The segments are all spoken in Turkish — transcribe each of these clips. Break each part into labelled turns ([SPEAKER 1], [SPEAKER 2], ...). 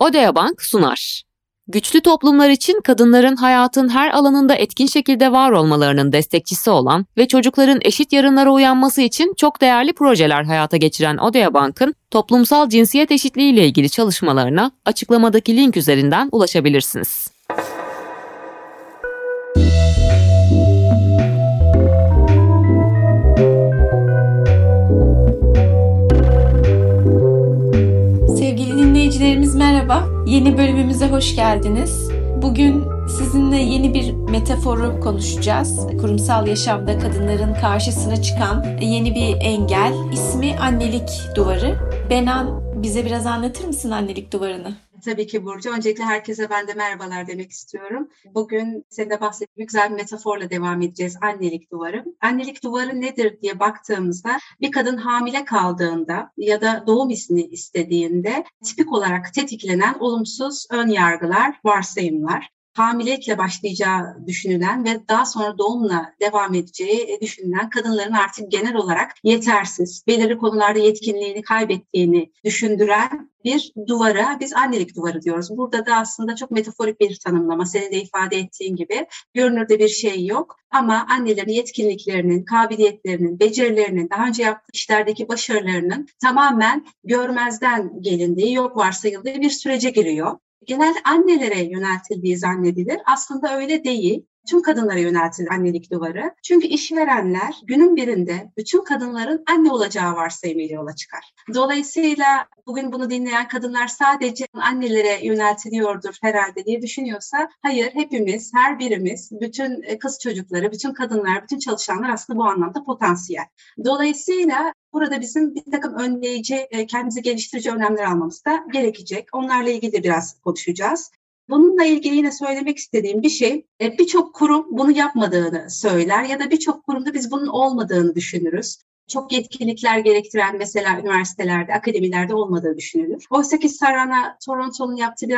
[SPEAKER 1] Odea Bank sunar. Güçlü toplumlar için kadınların hayatın her alanında etkin şekilde var olmalarının destekçisi olan ve çocukların eşit yarınlara uyanması için çok değerli projeler hayata geçiren Odea Bank'ın toplumsal cinsiyet eşitliği ile ilgili çalışmalarına açıklamadaki link üzerinden ulaşabilirsiniz.
[SPEAKER 2] Yeni bölümümüze hoş geldiniz. Bugün sizinle yeni bir metaforu konuşacağız. Kurumsal yaşamda kadınların karşısına çıkan yeni bir engel. İsmi annelik duvarı. Benan bize biraz anlatır mısın annelik duvarını?
[SPEAKER 3] Tabii ki Burcu. Öncelikle herkese ben de merhabalar demek istiyorum. Bugün senin de bahsettiğin güzel bir metaforla devam edeceğiz. Annelik duvarı. Annelik duvarı nedir diye baktığımızda bir kadın hamile kaldığında ya da doğum izni istediğinde tipik olarak tetiklenen olumsuz ön yargılar, varsayımlar hamilelikle başlayacağı düşünülen ve daha sonra doğumla devam edeceği düşünülen kadınların artık genel olarak yetersiz, belirli konularda yetkinliğini kaybettiğini düşündüren bir duvara biz annelik duvarı diyoruz. Burada da aslında çok metaforik bir tanımlama. Senin de ifade ettiğin gibi görünürde bir şey yok. Ama annelerin yetkinliklerinin, kabiliyetlerinin, becerilerinin, daha önce yaptığı işlerdeki başarılarının tamamen görmezden gelindiği, yok varsayıldığı bir sürece giriyor genelde annelere yöneltildiği zannedilir. Aslında öyle değil. Tüm kadınlara yöneltilir annelik duvarı. Çünkü işverenler günün birinde bütün kadınların anne olacağı varsayımıyla yola çıkar. Dolayısıyla bugün bunu dinleyen kadınlar sadece annelere yöneltiliyordur herhalde diye düşünüyorsa hayır hepimiz, her birimiz, bütün kız çocukları, bütün kadınlar, bütün çalışanlar aslında bu anlamda potansiyel. Dolayısıyla burada bizim bir takım önleyici, kendimizi geliştirici önlemler almamız da gerekecek. Onlarla ilgili biraz konuşacağız. Bununla ilgili yine söylemek istediğim bir şey, birçok kurum bunu yapmadığını söyler ya da birçok kurumda biz bunun olmadığını düşünürüz çok yetkinlikler gerektiren mesela üniversitelerde, akademilerde olmadığı düşünülür. Oysa ki Sarana Toronto'nun yaptığı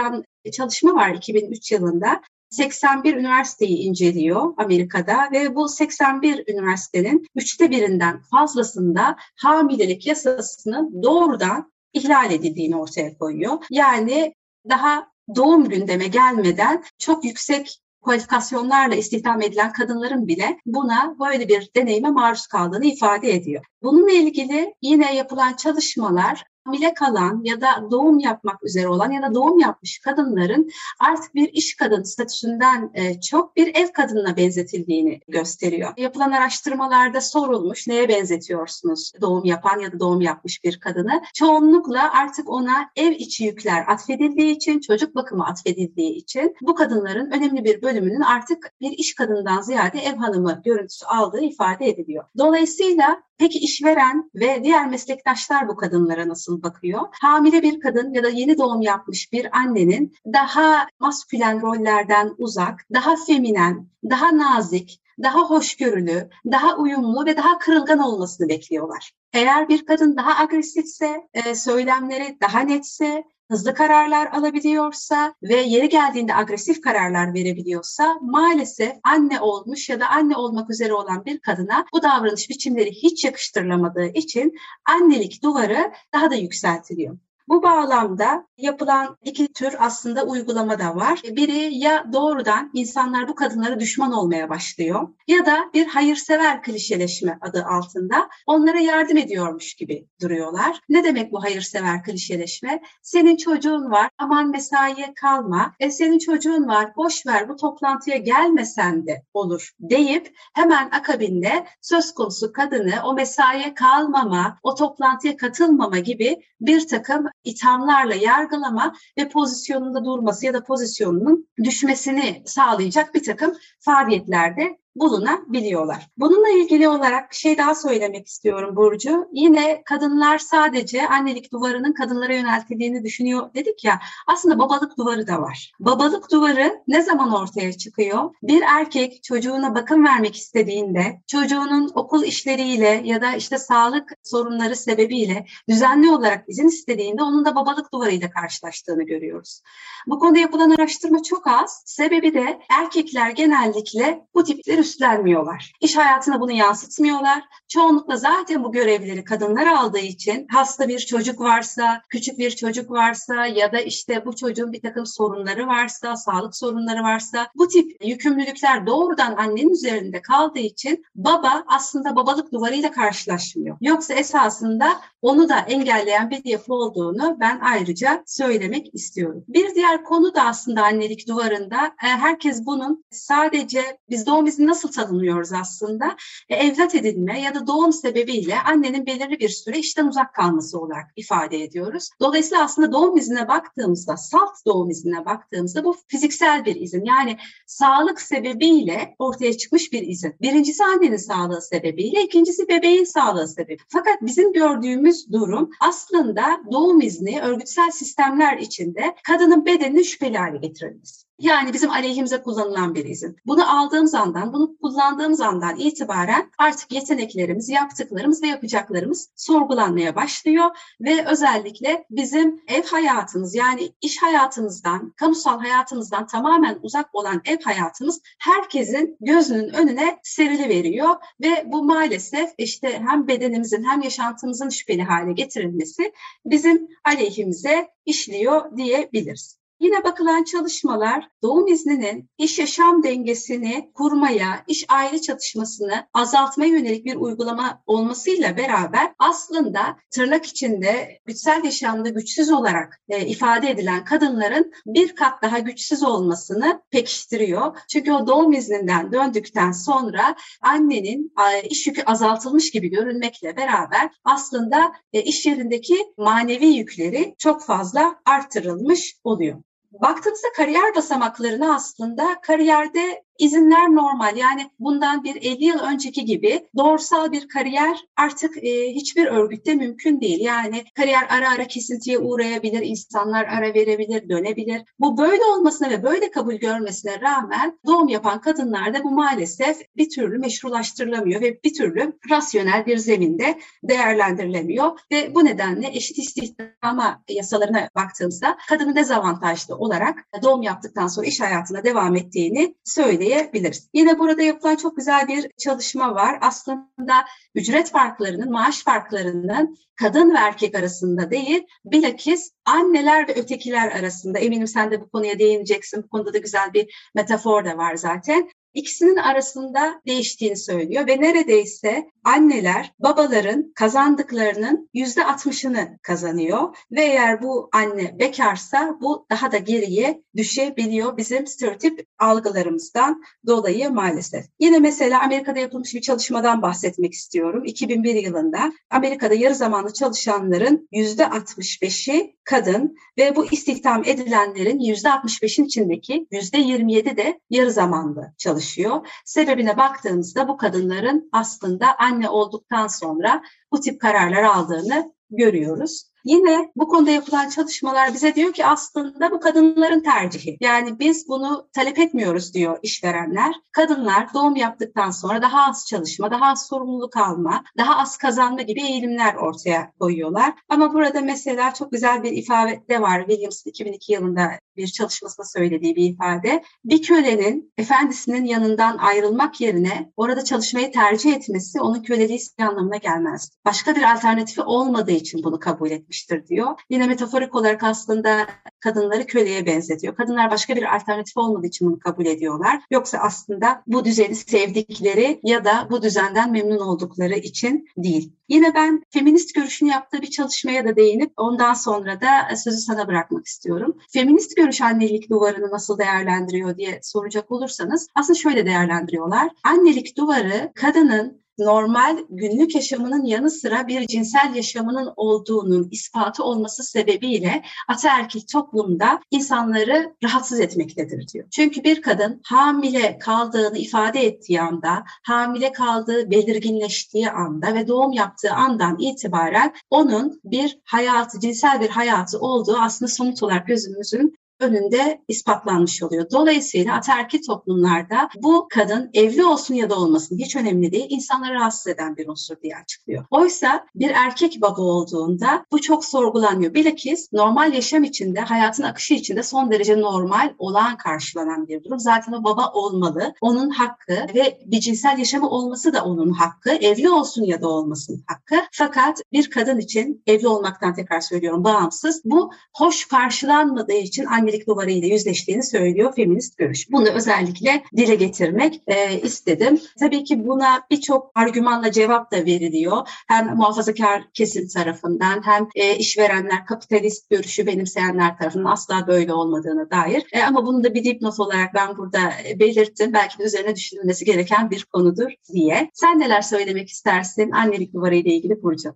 [SPEAKER 3] bir çalışma var 2003 yılında. 81 üniversiteyi inceliyor Amerika'da ve bu 81 üniversitenin üçte birinden fazlasında hamilelik yasasının doğrudan ihlal edildiğini ortaya koyuyor. Yani daha doğum gündeme gelmeden çok yüksek kualifikasyonlarla istihdam edilen kadınların bile buna böyle bir deneyime maruz kaldığını ifade ediyor. Bununla ilgili yine yapılan çalışmalar hamile kalan ya da doğum yapmak üzere olan ya da doğum yapmış kadınların artık bir iş kadın statüsünden e, çok bir ev kadınına benzetildiğini gösteriyor. Yapılan araştırmalarda sorulmuş neye benzetiyorsunuz doğum yapan ya da doğum yapmış bir kadını? Çoğunlukla artık ona ev içi yükler atfedildiği için, çocuk bakımı atfedildiği için bu kadınların önemli bir bölümünün artık bir iş kadından ziyade ev hanımı görüntüsü aldığı ifade ediliyor. Dolayısıyla Peki işveren ve diğer meslektaşlar bu kadınlara nasıl bakıyor? Hamile bir kadın ya da yeni doğum yapmış bir annenin daha maskülen rollerden uzak, daha feminen, daha nazik, daha hoşgörülü, daha uyumlu ve daha kırılgan olmasını bekliyorlar. Eğer bir kadın daha agresifse, söylemleri daha netse, hızlı kararlar alabiliyorsa ve yeri geldiğinde agresif kararlar verebiliyorsa maalesef anne olmuş ya da anne olmak üzere olan bir kadına bu davranış biçimleri hiç yakıştırılamadığı için annelik duvarı daha da yükseltiliyor. Bu bağlamda yapılan iki tür aslında uygulama da var. Biri ya doğrudan insanlar bu kadınlara düşman olmaya başlıyor ya da bir hayırsever klişeleşme adı altında onlara yardım ediyormuş gibi duruyorlar. Ne demek bu hayırsever klişeleşme? Senin çocuğun var aman mesaiye kalma. E senin çocuğun var boş ver bu toplantıya gelmesen de olur deyip hemen akabinde söz konusu kadını o mesaiye kalmama, o toplantıya katılmama gibi bir takım ithamlarla yargılama ve pozisyonunda durması ya da pozisyonunun düşmesini sağlayacak bir takım faaliyetlerde bulunabiliyorlar. Bununla ilgili olarak şey daha söylemek istiyorum Burcu. Yine kadınlar sadece annelik duvarının kadınlara yöneltildiğini düşünüyor dedik ya. Aslında babalık duvarı da var. Babalık duvarı ne zaman ortaya çıkıyor? Bir erkek çocuğuna bakım vermek istediğinde çocuğunun okul işleriyle ya da işte sağlık sorunları sebebiyle düzenli olarak izin istediğinde onun da babalık duvarıyla karşılaştığını görüyoruz. Bu konuda yapılan araştırma çok az. Sebebi de erkekler genellikle bu tipleri üstlenmiyorlar. İş hayatına bunu yansıtmıyorlar. Çoğunlukla zaten bu görevleri kadınlar aldığı için hasta bir çocuk varsa, küçük bir çocuk varsa ya da işte bu çocuğun bir takım sorunları varsa, sağlık sorunları varsa bu tip yükümlülükler doğrudan annenin üzerinde kaldığı için baba aslında babalık duvarıyla karşılaşmıyor. Yoksa esasında onu da engelleyen bir yapı olduğunu ben ayrıca söylemek istiyorum. Bir diğer konu da aslında annelik duvarında e, herkes bunun sadece biz doğum izni nasıl tanımlıyoruz aslında? E, evlat edinme ya da doğum sebebiyle annenin belirli bir süre işten uzak kalması olarak ifade ediyoruz. Dolayısıyla aslında doğum iznine baktığımızda, salt doğum iznine baktığımızda bu fiziksel bir izin. Yani sağlık sebebiyle ortaya çıkmış bir izin. Birincisi annenin sağlığı sebebiyle, ikincisi bebeğin sağlığı sebebi. Fakat bizim gördüğümüz durum aslında doğum izni örgütsel sistemler içinde kadının bedenini şüpheli hale getirilmesi. Yani bizim aleyhimize kullanılan bir izin. Bunu aldığımız andan, bunu kullandığımız andan itibaren artık yeteneklerimiz, yaptıklarımız ve yapacaklarımız sorgulanmaya başlıyor ve özellikle bizim ev hayatımız yani iş hayatımızdan, kamusal hayatımızdan tamamen uzak olan ev hayatımız herkesin gözünün önüne serili veriyor ve bu maalesef işte hem bedenimizin hem yaşantımızın şüpheli hale getirilmesi bizim aleyhimize işliyor diyebiliriz. Yine bakılan çalışmalar doğum izninin iş yaşam dengesini kurmaya, iş aile çatışmasını azaltmaya yönelik bir uygulama olmasıyla beraber aslında tırnak içinde güçsel yaşamda güçsüz olarak e, ifade edilen kadınların bir kat daha güçsüz olmasını pekiştiriyor. Çünkü o doğum izninden döndükten sonra annenin e, iş yükü azaltılmış gibi görünmekle beraber aslında e, iş yerindeki manevi yükleri çok fazla artırılmış oluyor. Baktığımızda kariyer basamaklarına aslında kariyerde izinler normal. Yani bundan bir 50 yıl önceki gibi doğrusal bir kariyer artık e, hiçbir örgütte mümkün değil. Yani kariyer ara ara kesintiye uğrayabilir, insanlar ara verebilir, dönebilir. Bu böyle olmasına ve böyle kabul görmesine rağmen doğum yapan kadınlarda bu maalesef bir türlü meşrulaştırılamıyor ve bir türlü rasyonel bir zeminde değerlendirilemiyor ve bu nedenle eşit istihdama yasalarına baktığımızda kadının dezavantajlı olarak doğum yaptıktan sonra iş hayatına devam ettiğini söyleyebiliriz söyleyebiliriz. Yine burada yapılan çok güzel bir çalışma var. Aslında ücret farklarının, maaş farklarının kadın ve erkek arasında değil, bilakis anneler ve ötekiler arasında. Eminim sen de bu konuya değineceksin. Bu konuda da güzel bir metafor da var zaten ikisinin arasında değiştiğini söylüyor ve neredeyse anneler babaların kazandıklarının yüzde altmışını kazanıyor ve eğer bu anne bekarsa bu daha da geriye düşebiliyor bizim stereotip algılarımızdan dolayı maalesef. Yine mesela Amerika'da yapılmış bir çalışmadan bahsetmek istiyorum. 2001 yılında Amerika'da yarı zamanlı çalışanların yüzde 65'i kadın ve bu istihdam edilenlerin yüzde 65'in içindeki yüzde 27 de yarı zamanlı çalışıyor. Sebebine baktığımızda bu kadınların aslında anne olduktan sonra bu tip kararlar aldığını görüyoruz. Yine bu konuda yapılan çalışmalar bize diyor ki aslında bu kadınların tercihi. Yani biz bunu talep etmiyoruz diyor işverenler. Kadınlar doğum yaptıktan sonra daha az çalışma, daha az sorumluluk alma, daha az kazanma gibi eğilimler ortaya koyuyorlar. Ama burada mesela çok güzel bir ifade var. Williams 2002 yılında bir çalışmasında söylediği bir ifade. Bir kölenin efendisinin yanından ayrılmak yerine orada çalışmayı tercih etmesi onun köleliği anlamına gelmez. Başka bir alternatifi olmadığı için bunu kabul etmiştir diyor. Yine metaforik olarak aslında kadınları köleye benzetiyor. Kadınlar başka bir alternatif olmadığı için bunu kabul ediyorlar. Yoksa aslında bu düzeni sevdikleri ya da bu düzenden memnun oldukları için değil. Yine ben feminist görüşün yaptığı bir çalışmaya da değinip ondan sonra da sözü sana bırakmak istiyorum. Feminist görüş annelik duvarını nasıl değerlendiriyor diye soracak olursanız aslında şöyle değerlendiriyorlar. Annelik duvarı kadının normal günlük yaşamının yanı sıra bir cinsel yaşamının olduğunun ispatı olması sebebiyle ataerkil toplumda insanları rahatsız etmektedir diyor. Çünkü bir kadın hamile kaldığını ifade ettiği anda, hamile kaldığı belirginleştiği anda ve doğum yaptığı andan itibaren onun bir hayatı, cinsel bir hayatı olduğu aslında somut olarak gözümüzün önünde ispatlanmış oluyor. Dolayısıyla ataerkil toplumlarda bu kadın evli olsun ya da olmasın hiç önemli değil. İnsanları rahatsız eden bir unsur diye açıklıyor. Oysa bir erkek baba olduğunda bu çok sorgulanmıyor. Bilakis normal yaşam içinde, hayatın akışı içinde son derece normal, olağan karşılanan bir durum. Zaten o baba olmalı. Onun hakkı ve bir cinsel yaşamı olması da onun hakkı. Evli olsun ya da olmasın hakkı. Fakat bir kadın için evli olmaktan tekrar söylüyorum bağımsız. Bu hoş karşılanmadığı için annelik duvarıyla yüzleştiğini söylüyor feminist görüş. Bunu özellikle dile getirmek e, istedim. Tabii ki buna birçok argümanla cevap da veriliyor. Hem muhafazakar kesim tarafından hem e, işverenler, kapitalist görüşü benimseyenler tarafından asla böyle olmadığına dair. E, ama bunu da bir dipnot olarak ben burada e, belirttim. Belki de üzerine düşünülmesi gereken bir konudur diye. Sen neler söylemek istersin annelik duvarı ile ilgili Burcu?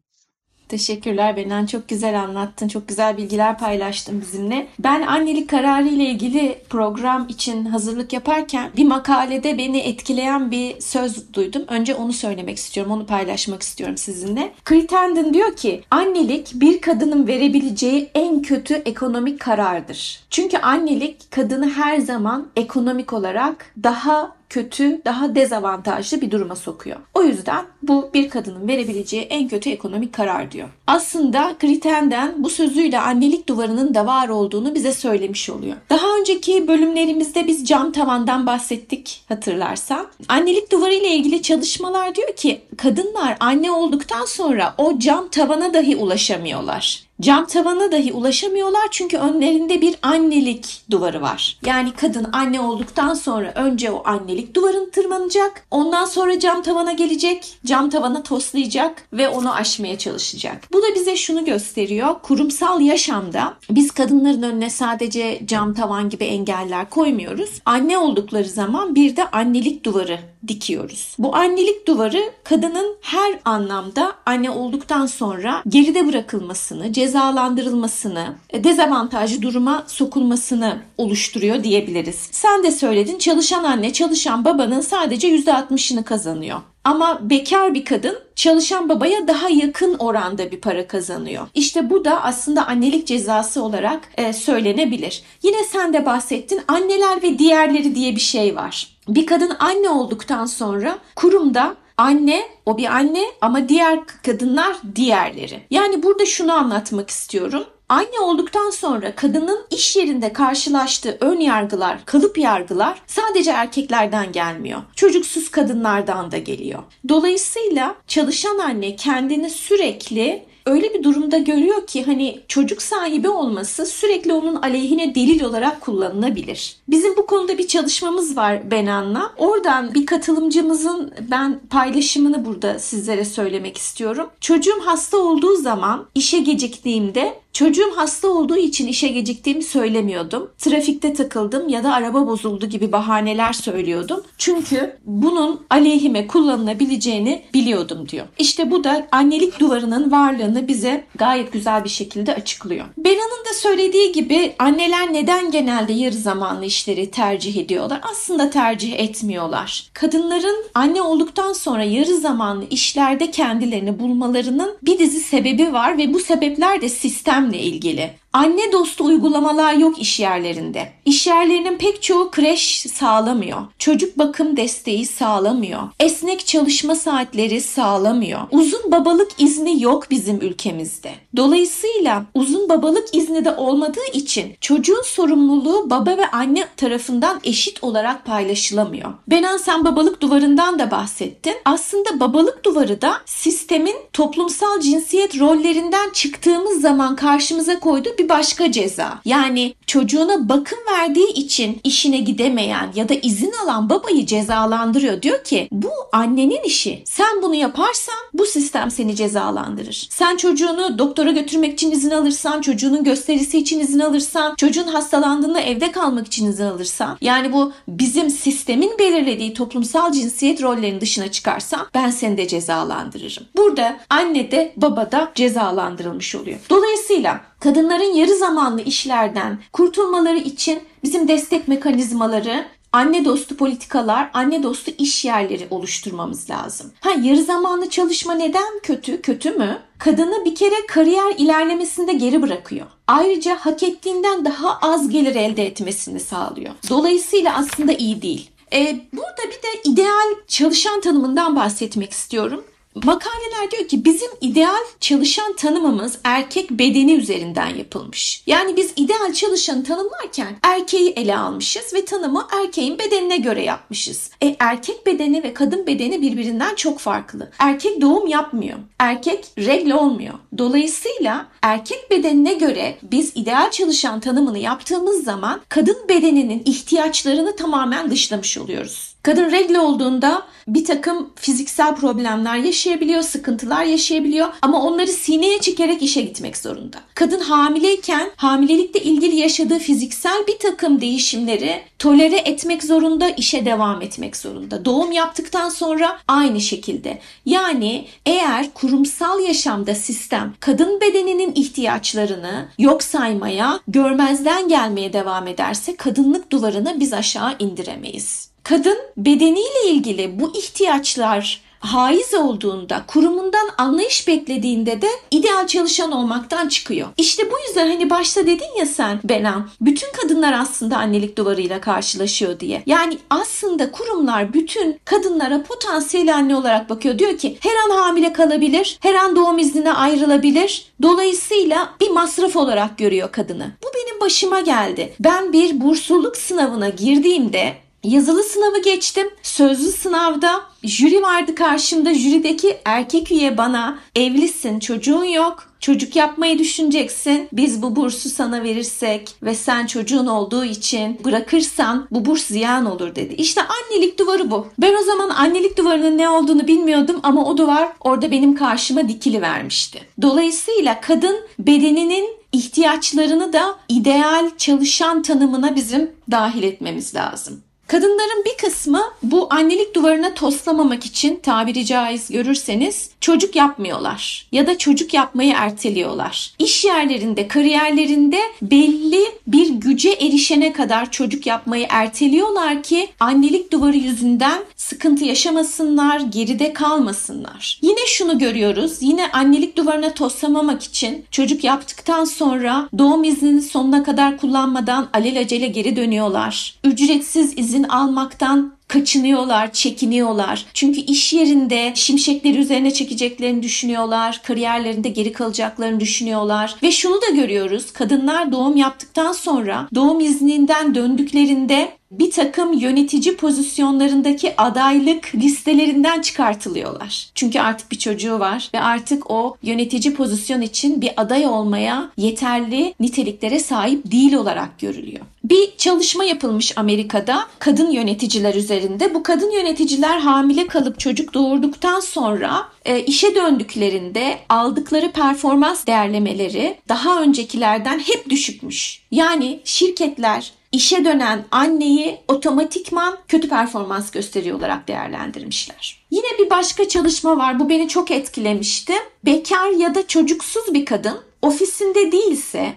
[SPEAKER 2] Teşekkürler Benan. Çok güzel anlattın. Çok güzel bilgiler paylaştın bizimle. Ben annelik kararı ile ilgili program için hazırlık yaparken bir makalede beni etkileyen bir söz duydum. Önce onu söylemek istiyorum. Onu paylaşmak istiyorum sizinle. Crittenden diyor ki annelik bir kadının verebileceği en kötü ekonomik karardır. Çünkü annelik kadını her zaman ekonomik olarak daha kötü, daha dezavantajlı bir duruma sokuyor. O yüzden bu bir kadının verebileceği en kötü ekonomik karar diyor. Aslında Crittenden bu sözüyle annelik duvarının da var olduğunu bize söylemiş oluyor. Daha önceki bölümlerimizde biz cam tavandan bahsettik hatırlarsan. Annelik duvarı ile ilgili çalışmalar diyor ki kadınlar anne olduktan sonra o cam tavana dahi ulaşamıyorlar. Cam tavana dahi ulaşamıyorlar çünkü önlerinde bir annelik duvarı var. Yani kadın anne olduktan sonra önce o annelik duvarını tırmanacak. Ondan sonra cam tavana gelecek. Cam tavana toslayacak ve onu aşmaya çalışacak. Bu da bize şunu gösteriyor. Kurumsal yaşamda biz kadınların önüne sadece cam tavan gibi engeller koymuyoruz. Anne oldukları zaman bir de annelik duvarı dikiyoruz. Bu annelik duvarı kadının her anlamda anne olduktan sonra geride bırakılmasını, cezalandırılmasını, dezavantajlı duruma sokulmasını oluşturuyor diyebiliriz. Sen de söyledin çalışan anne, çalışan babanın sadece %60'ını kazanıyor. Ama bekar bir kadın çalışan babaya daha yakın oranda bir para kazanıyor. İşte bu da aslında annelik cezası olarak e, söylenebilir. Yine sen de bahsettin anneler ve diğerleri diye bir şey var. Bir kadın anne olduktan sonra kurumda anne o bir anne ama diğer kadınlar diğerleri. Yani burada şunu anlatmak istiyorum. Anne olduktan sonra kadının iş yerinde karşılaştığı ön yargılar, kalıp yargılar sadece erkeklerden gelmiyor. Çocuksuz kadınlardan da geliyor. Dolayısıyla çalışan anne kendini sürekli öyle bir durumda görüyor ki hani çocuk sahibi olması sürekli onun aleyhine delil olarak kullanılabilir. Bizim bu konuda bir çalışmamız var Benan'la. Oradan bir katılımcımızın ben paylaşımını burada sizlere söylemek istiyorum. Çocuğum hasta olduğu zaman işe geciktiğimde Çocuğum hasta olduğu için işe geciktiğimi söylemiyordum. Trafikte takıldım ya da araba bozuldu gibi bahaneler söylüyordum. Çünkü bunun aleyhime kullanılabileceğini biliyordum diyor. İşte bu da annelik duvarının varlığını bize gayet güzel bir şekilde açıklıyor. Bena'nın da söylediği gibi anneler neden genelde yarı zamanlı işleri tercih ediyorlar? Aslında tercih etmiyorlar. Kadınların anne olduktan sonra yarı zamanlı işlerde kendilerini bulmalarının bir dizi sebebi var ve bu sebepler de sistem ile ilgili. Anne dostu uygulamalar yok iş yerlerinde. İş yerlerinin pek çoğu kreş sağlamıyor. Çocuk bakım desteği sağlamıyor. Esnek çalışma saatleri sağlamıyor. Uzun babalık izni yok bizim ülkemizde. Dolayısıyla uzun babalık izni de olmadığı için çocuğun sorumluluğu baba ve anne tarafından eşit olarak paylaşılamıyor. Benan sen babalık duvarından da bahsettin. Aslında babalık duvarı da sistemin toplumsal cinsiyet rollerinden çıktığımız zaman karşımıza koyduğu bir başka ceza. Yani çocuğuna bakım verdiği için işine gidemeyen ya da izin alan babayı cezalandırıyor. Diyor ki bu annenin işi. Sen bunu yaparsan bu sistem seni cezalandırır. Sen çocuğunu doktora götürmek için izin alırsan, çocuğunun gösterisi için izin alırsan, çocuğun hastalandığında evde kalmak için izin alırsan, yani bu bizim sistemin belirlediği toplumsal cinsiyet rollerinin dışına çıkarsan ben seni de cezalandırırım. Burada anne de baba da cezalandırılmış oluyor. Dolayısıyla kadınların yarı zamanlı işlerden kurtulmaları için bizim destek mekanizmaları anne dostu politikalar, anne dostu iş yerleri oluşturmamız lazım. Ha yarı zamanlı çalışma neden kötü? Kötü mü? kadını bir kere kariyer ilerlemesinde geri bırakıyor. Ayrıca hak ettiğinden daha az gelir elde etmesini sağlıyor. Dolayısıyla aslında iyi değil. Ee, burada bir de ideal çalışan tanımından bahsetmek istiyorum. Makaleler diyor ki bizim ideal çalışan tanımımız erkek bedeni üzerinden yapılmış. Yani biz ideal çalışanı tanımlarken erkeği ele almışız ve tanımı erkeğin bedenine göre yapmışız. E erkek bedeni ve kadın bedeni birbirinden çok farklı. Erkek doğum yapmıyor. Erkek regle olmuyor. Dolayısıyla erkek bedenine göre biz ideal çalışan tanımını yaptığımız zaman kadın bedeninin ihtiyaçlarını tamamen dışlamış oluyoruz. Kadın regle olduğunda bir takım fiziksel problemler yaşayabiliyor, sıkıntılar yaşayabiliyor ama onları sineye çekerek işe gitmek zorunda. Kadın hamileyken hamilelikle ilgili yaşadığı fiziksel bir takım değişimleri tolere etmek zorunda, işe devam etmek zorunda. Doğum yaptıktan sonra aynı şekilde. Yani eğer kurumsal yaşamda sistem kadın bedeninin ihtiyaçlarını yok saymaya, görmezden gelmeye devam ederse kadınlık duvarını biz aşağı indiremeyiz. Kadın bedeniyle ilgili bu ihtiyaçlar haiz olduğunda, kurumundan anlayış beklediğinde de ideal çalışan olmaktan çıkıyor. İşte bu yüzden hani başta dedin ya sen Benan, bütün kadınlar aslında annelik duvarıyla karşılaşıyor diye. Yani aslında kurumlar bütün kadınlara potansiyel anne olarak bakıyor. Diyor ki her an hamile kalabilir, her an doğum iznine ayrılabilir. Dolayısıyla bir masraf olarak görüyor kadını. Bu benim başıma geldi. Ben bir bursluluk sınavına girdiğimde Yazılı sınavı geçtim. Sözlü sınavda jüri vardı karşımda. Jürideki erkek üye bana evlisin, çocuğun yok. Çocuk yapmayı düşüneceksin. Biz bu bursu sana verirsek ve sen çocuğun olduğu için bırakırsan bu burs ziyan olur dedi. İşte annelik duvarı bu. Ben o zaman annelik duvarının ne olduğunu bilmiyordum ama o duvar orada benim karşıma dikili vermişti. Dolayısıyla kadın bedeninin ihtiyaçlarını da ideal çalışan tanımına bizim dahil etmemiz lazım. Kadınların bir kısmı bu annelik duvarına toslamamak için tabiri caiz görürseniz çocuk yapmıyorlar ya da çocuk yapmayı erteliyorlar. İş yerlerinde, kariyerlerinde belli bir güce erişene kadar çocuk yapmayı erteliyorlar ki annelik duvarı yüzünden sıkıntı yaşamasınlar, geride kalmasınlar. Yine şunu görüyoruz. Yine annelik duvarına toslamamak için çocuk yaptıktan sonra doğum iznini sonuna kadar kullanmadan alelacele geri dönüyorlar. Ücretsiz izin almaktan kaçınıyorlar, çekiniyorlar. Çünkü iş yerinde şimşekleri üzerine çekeceklerini düşünüyorlar. Kariyerlerinde geri kalacaklarını düşünüyorlar. Ve şunu da görüyoruz. Kadınlar doğum yaptıktan sonra doğum izninden döndüklerinde bir takım yönetici pozisyonlarındaki adaylık listelerinden çıkartılıyorlar. Çünkü artık bir çocuğu var ve artık o yönetici pozisyon için bir aday olmaya yeterli niteliklere sahip değil olarak görülüyor. Bir çalışma yapılmış Amerika'da kadın yöneticiler üzerinde. Bu kadın yöneticiler hamile kalıp çocuk doğurduktan sonra e, işe döndüklerinde aldıkları performans değerlemeleri daha öncekilerden hep düşükmüş. Yani şirketler işe dönen anneyi otomatikman kötü performans gösteriyor olarak değerlendirmişler. Yine bir başka çalışma var. Bu beni çok etkilemişti. Bekar ya da çocuksuz bir kadın ofisinde değilse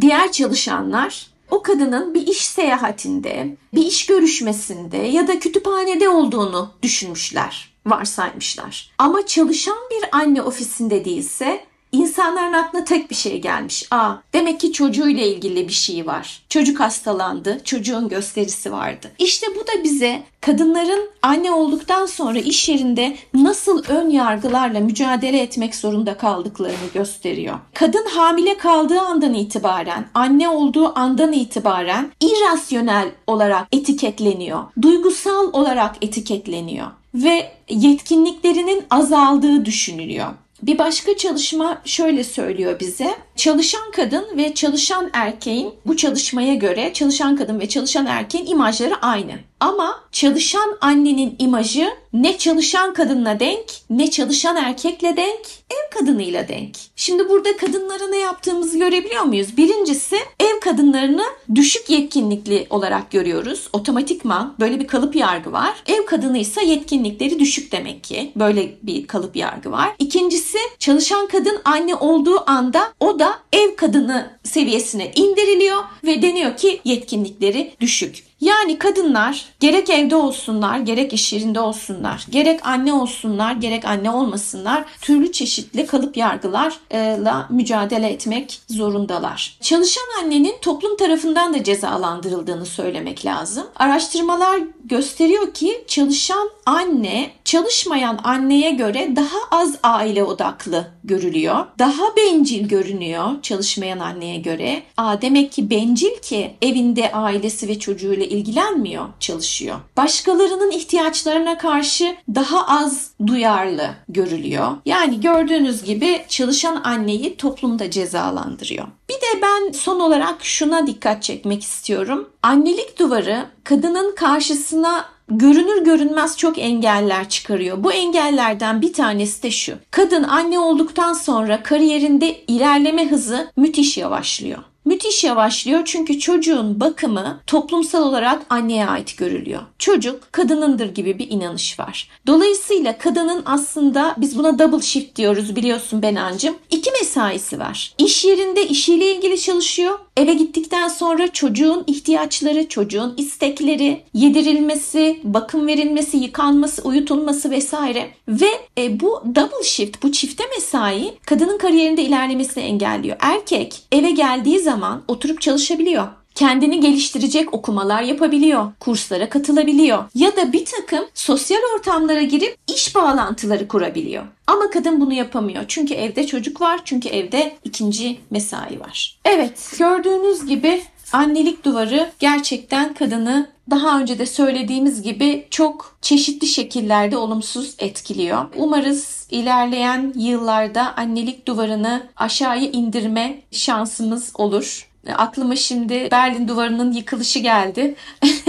[SPEAKER 2] diğer çalışanlar o kadının bir iş seyahatinde, bir iş görüşmesinde ya da kütüphanede olduğunu düşünmüşler, varsaymışlar. Ama çalışan bir anne ofisinde değilse İnsanların aklına tek bir şey gelmiş. Aa, demek ki çocuğuyla ilgili bir şey var. Çocuk hastalandı, çocuğun gösterisi vardı. İşte bu da bize kadınların anne olduktan sonra iş yerinde nasıl ön yargılarla mücadele etmek zorunda kaldıklarını gösteriyor. Kadın hamile kaldığı andan itibaren, anne olduğu andan itibaren irrasyonel olarak etiketleniyor. Duygusal olarak etiketleniyor ve yetkinliklerinin azaldığı düşünülüyor. Bir başka çalışma şöyle söylüyor bize. Çalışan kadın ve çalışan erkeğin bu çalışmaya göre çalışan kadın ve çalışan erkeğin imajları aynı. Ama çalışan annenin imajı ne çalışan kadınla denk, ne çalışan erkekle denk, ev kadınıyla denk. Şimdi burada kadınlara ne yaptığımızı görebiliyor muyuz? Birincisi ev kadınlarını düşük yetkinlikli olarak görüyoruz. Otomatikman böyle bir kalıp yargı var. Ev kadını ise yetkinlikleri düşük demek ki. Böyle bir kalıp yargı var. İkincisi çalışan kadın anne olduğu anda o da ev kadını seviyesine indiriliyor ve deniyor ki yetkinlikleri düşük. Yani kadınlar gerek evde olsunlar, gerek iş yerinde olsunlar, gerek anne olsunlar, gerek anne olmasınlar, türlü çeşitli kalıp yargılarla mücadele etmek zorundalar. Çalışan annenin toplum tarafından da cezalandırıldığını söylemek lazım. Araştırmalar gösteriyor ki çalışan anne çalışmayan anneye göre daha az aile odaklı görülüyor. Daha bencil görünüyor çalışmayan anneye göre. Aa demek ki bencil ki evinde ailesi ve çocuğuyla ilgilenmiyor, çalışıyor. Başkalarının ihtiyaçlarına karşı daha az duyarlı görülüyor. Yani gördüğünüz gibi çalışan anneyi toplumda cezalandırıyor. Bir de ben son olarak şuna dikkat çekmek istiyorum. Annelik duvarı kadının karşısına görünür görünmez çok engeller çıkarıyor. Bu engellerden bir tanesi de şu. Kadın anne olduktan sonra kariyerinde ilerleme hızı müthiş yavaşlıyor. Müthiş yavaşlıyor çünkü çocuğun bakımı toplumsal olarak anneye ait görülüyor. Çocuk kadınındır gibi bir inanış var. Dolayısıyla kadının aslında biz buna double shift diyoruz biliyorsun Benancım. İki mesaisi var. İş yerinde işiyle ilgili çalışıyor. Eve gittikten sonra çocuğun ihtiyaçları, çocuğun istekleri, yedirilmesi, bakım verilmesi, yıkanması, uyutulması vesaire ve e, bu double shift, bu çifte mesai kadının kariyerinde ilerlemesini engelliyor. Erkek eve geldiği zaman oturup çalışabiliyor kendini geliştirecek okumalar yapabiliyor, kurslara katılabiliyor ya da bir takım sosyal ortamlara girip iş bağlantıları kurabiliyor. Ama kadın bunu yapamıyor. Çünkü evde çocuk var, çünkü evde ikinci mesai var. Evet, gördüğünüz gibi annelik duvarı gerçekten kadını daha önce de söylediğimiz gibi çok çeşitli şekillerde olumsuz etkiliyor. Umarız ilerleyen yıllarda annelik duvarını aşağıya indirme şansımız olur. Aklıma şimdi Berlin duvarının yıkılışı geldi.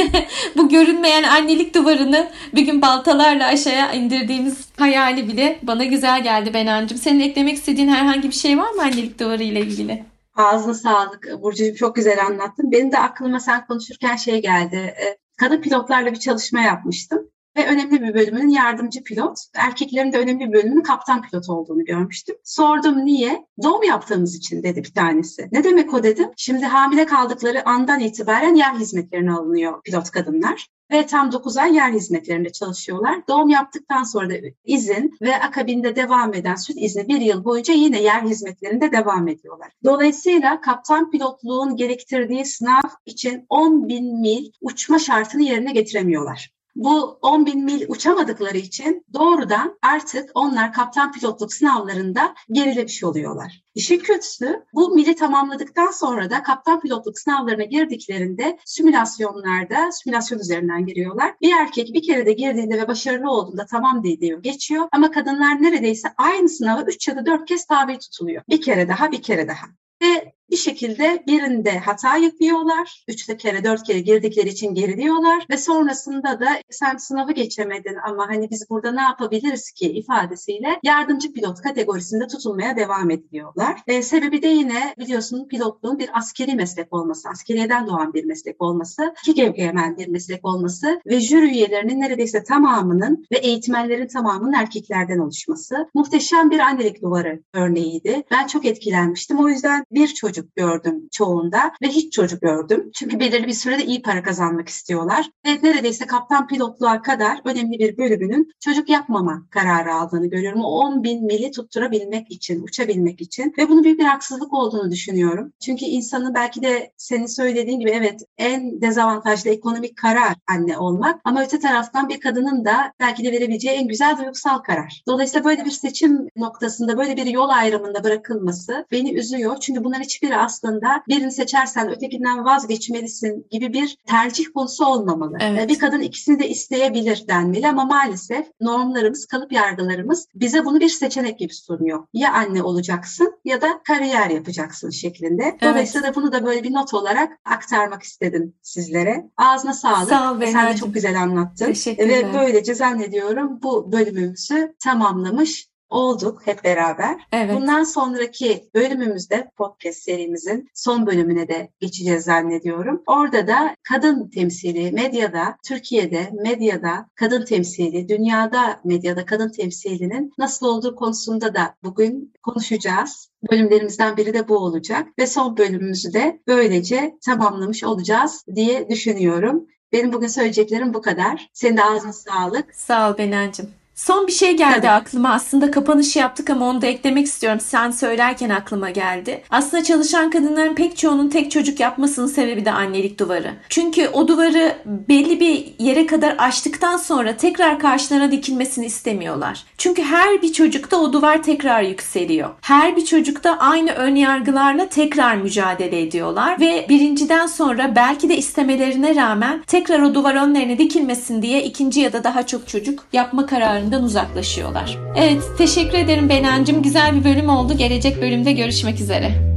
[SPEAKER 2] Bu görünmeyen annelik duvarını bir gün baltalarla aşağıya indirdiğimiz hayali bile bana güzel geldi Benancığım. Senin eklemek istediğin herhangi bir şey var mı annelik duvarı ile ilgili?
[SPEAKER 3] Ağzına sağlık Burcu'cum çok güzel anlattın. Benim de aklıma sen konuşurken şey geldi. Kadın pilotlarla bir çalışma yapmıştım ve önemli bir bölümünün yardımcı pilot, erkeklerin de önemli bir bölümünün kaptan pilot olduğunu görmüştüm. Sordum niye? Doğum yaptığımız için dedi bir tanesi. Ne demek o dedim. Şimdi hamile kaldıkları andan itibaren yer hizmetlerine alınıyor pilot kadınlar ve tam 9 ay yer hizmetlerinde çalışıyorlar. Doğum yaptıktan sonra da izin ve akabinde devam eden süt izni bir yıl boyunca yine yer hizmetlerinde devam ediyorlar. Dolayısıyla kaptan pilotluğun gerektirdiği sınav için 10 bin mil uçma şartını yerine getiremiyorlar bu 10 bin mil uçamadıkları için doğrudan artık onlar kaptan pilotluk sınavlarında gerilemiş oluyorlar. İşin kötüsü bu mili tamamladıktan sonra da kaptan pilotluk sınavlarına girdiklerinde simülasyonlarda simülasyon üzerinden giriyorlar. Bir erkek bir kere de girdiğinde ve başarılı olduğunda tamam diyor geçiyor ama kadınlar neredeyse aynı sınava 3 ya da 4 kez tabi tutuluyor. Bir kere daha bir kere daha. Ve bir şekilde birinde hata yapıyorlar. Üçte kere, dört kere girdikleri için geriliyorlar ve sonrasında da sen sınavı geçemedin ama hani biz burada ne yapabiliriz ki ifadesiyle yardımcı pilot kategorisinde tutulmaya devam ediyorlar. E, sebebi de yine biliyorsun pilotluğun bir askeri meslek olması, askeriyeden doğan bir meslek olması, iki gevgemen bir meslek olması ve jüri üyelerinin neredeyse tamamının ve eğitmenlerin tamamının erkeklerden oluşması muhteşem bir annelik duvarı örneğiydi. Ben çok etkilenmiştim. O yüzden bir çocuk çocuk gördüm çoğunda ve hiç çocuk gördüm. Çünkü belirli bir sürede iyi para kazanmak istiyorlar. Ve neredeyse kaptan pilotluğa kadar önemli bir bölümünün çocuk yapmama kararı aldığını görüyorum. O 10 bin mili tutturabilmek için, uçabilmek için ve bunu büyük bir haksızlık olduğunu düşünüyorum. Çünkü insanın belki de senin söylediğin gibi evet en dezavantajlı ekonomik karar anne olmak ama öte taraftan bir kadının da belki de verebileceği en güzel duygusal karar. Dolayısıyla böyle bir seçim noktasında böyle bir yol ayrımında bırakılması beni üzüyor. Çünkü bunlar hiçbir hiçbiri aslında birini seçersen ötekinden vazgeçmelisin gibi bir tercih konusu olmamalı. Evet. Bir kadın ikisini de isteyebilir denmeli ama maalesef normlarımız, kalıp yargılarımız bize bunu bir seçenek gibi sunuyor. Ya anne olacaksın ya da kariyer yapacaksın şeklinde. Evet. Dolayısıyla bunu da böyle bir not olarak aktarmak istedim sizlere. Ağzına sağlık.
[SPEAKER 2] Sağ ol
[SPEAKER 3] Sen de çok güzel anlattın. Ve böylece zannediyorum bu bölümümüzü tamamlamış olduk hep beraber.
[SPEAKER 2] Evet.
[SPEAKER 3] Bundan sonraki bölümümüzde podcast serimizin son bölümüne de geçeceğiz zannediyorum. Orada da kadın temsili medyada, Türkiye'de medyada kadın temsili, dünyada medyada kadın temsilinin nasıl olduğu konusunda da bugün konuşacağız. Bölümlerimizden biri de bu olacak ve son bölümümüzü de böylece tamamlamış olacağız diye düşünüyorum. Benim bugün söyleyeceklerim bu kadar. Senin de ağzına sağlık.
[SPEAKER 2] Sağ ol Benancığım. Son bir şey geldi
[SPEAKER 3] Tabii.
[SPEAKER 2] aklıma. Aslında kapanışı yaptık ama onu da eklemek istiyorum. Sen söylerken aklıma geldi. Aslında çalışan kadınların pek çoğunun tek çocuk yapmasının sebebi de annelik duvarı. Çünkü o duvarı belli bir yere kadar aştıktan sonra tekrar karşılarına dikilmesini istemiyorlar. Çünkü her bir çocukta o duvar tekrar yükseliyor. Her bir çocukta aynı ön yargılarla tekrar mücadele ediyorlar ve birinciden sonra belki de istemelerine rağmen tekrar o duvar önlerine dikilmesin diye ikinci ya da daha çok çocuk yapma kararından uzaklaşıyorlar. Evet, teşekkür ederim Benancım. Güzel bir bölüm oldu. Gelecek bölümde görüşmek üzere.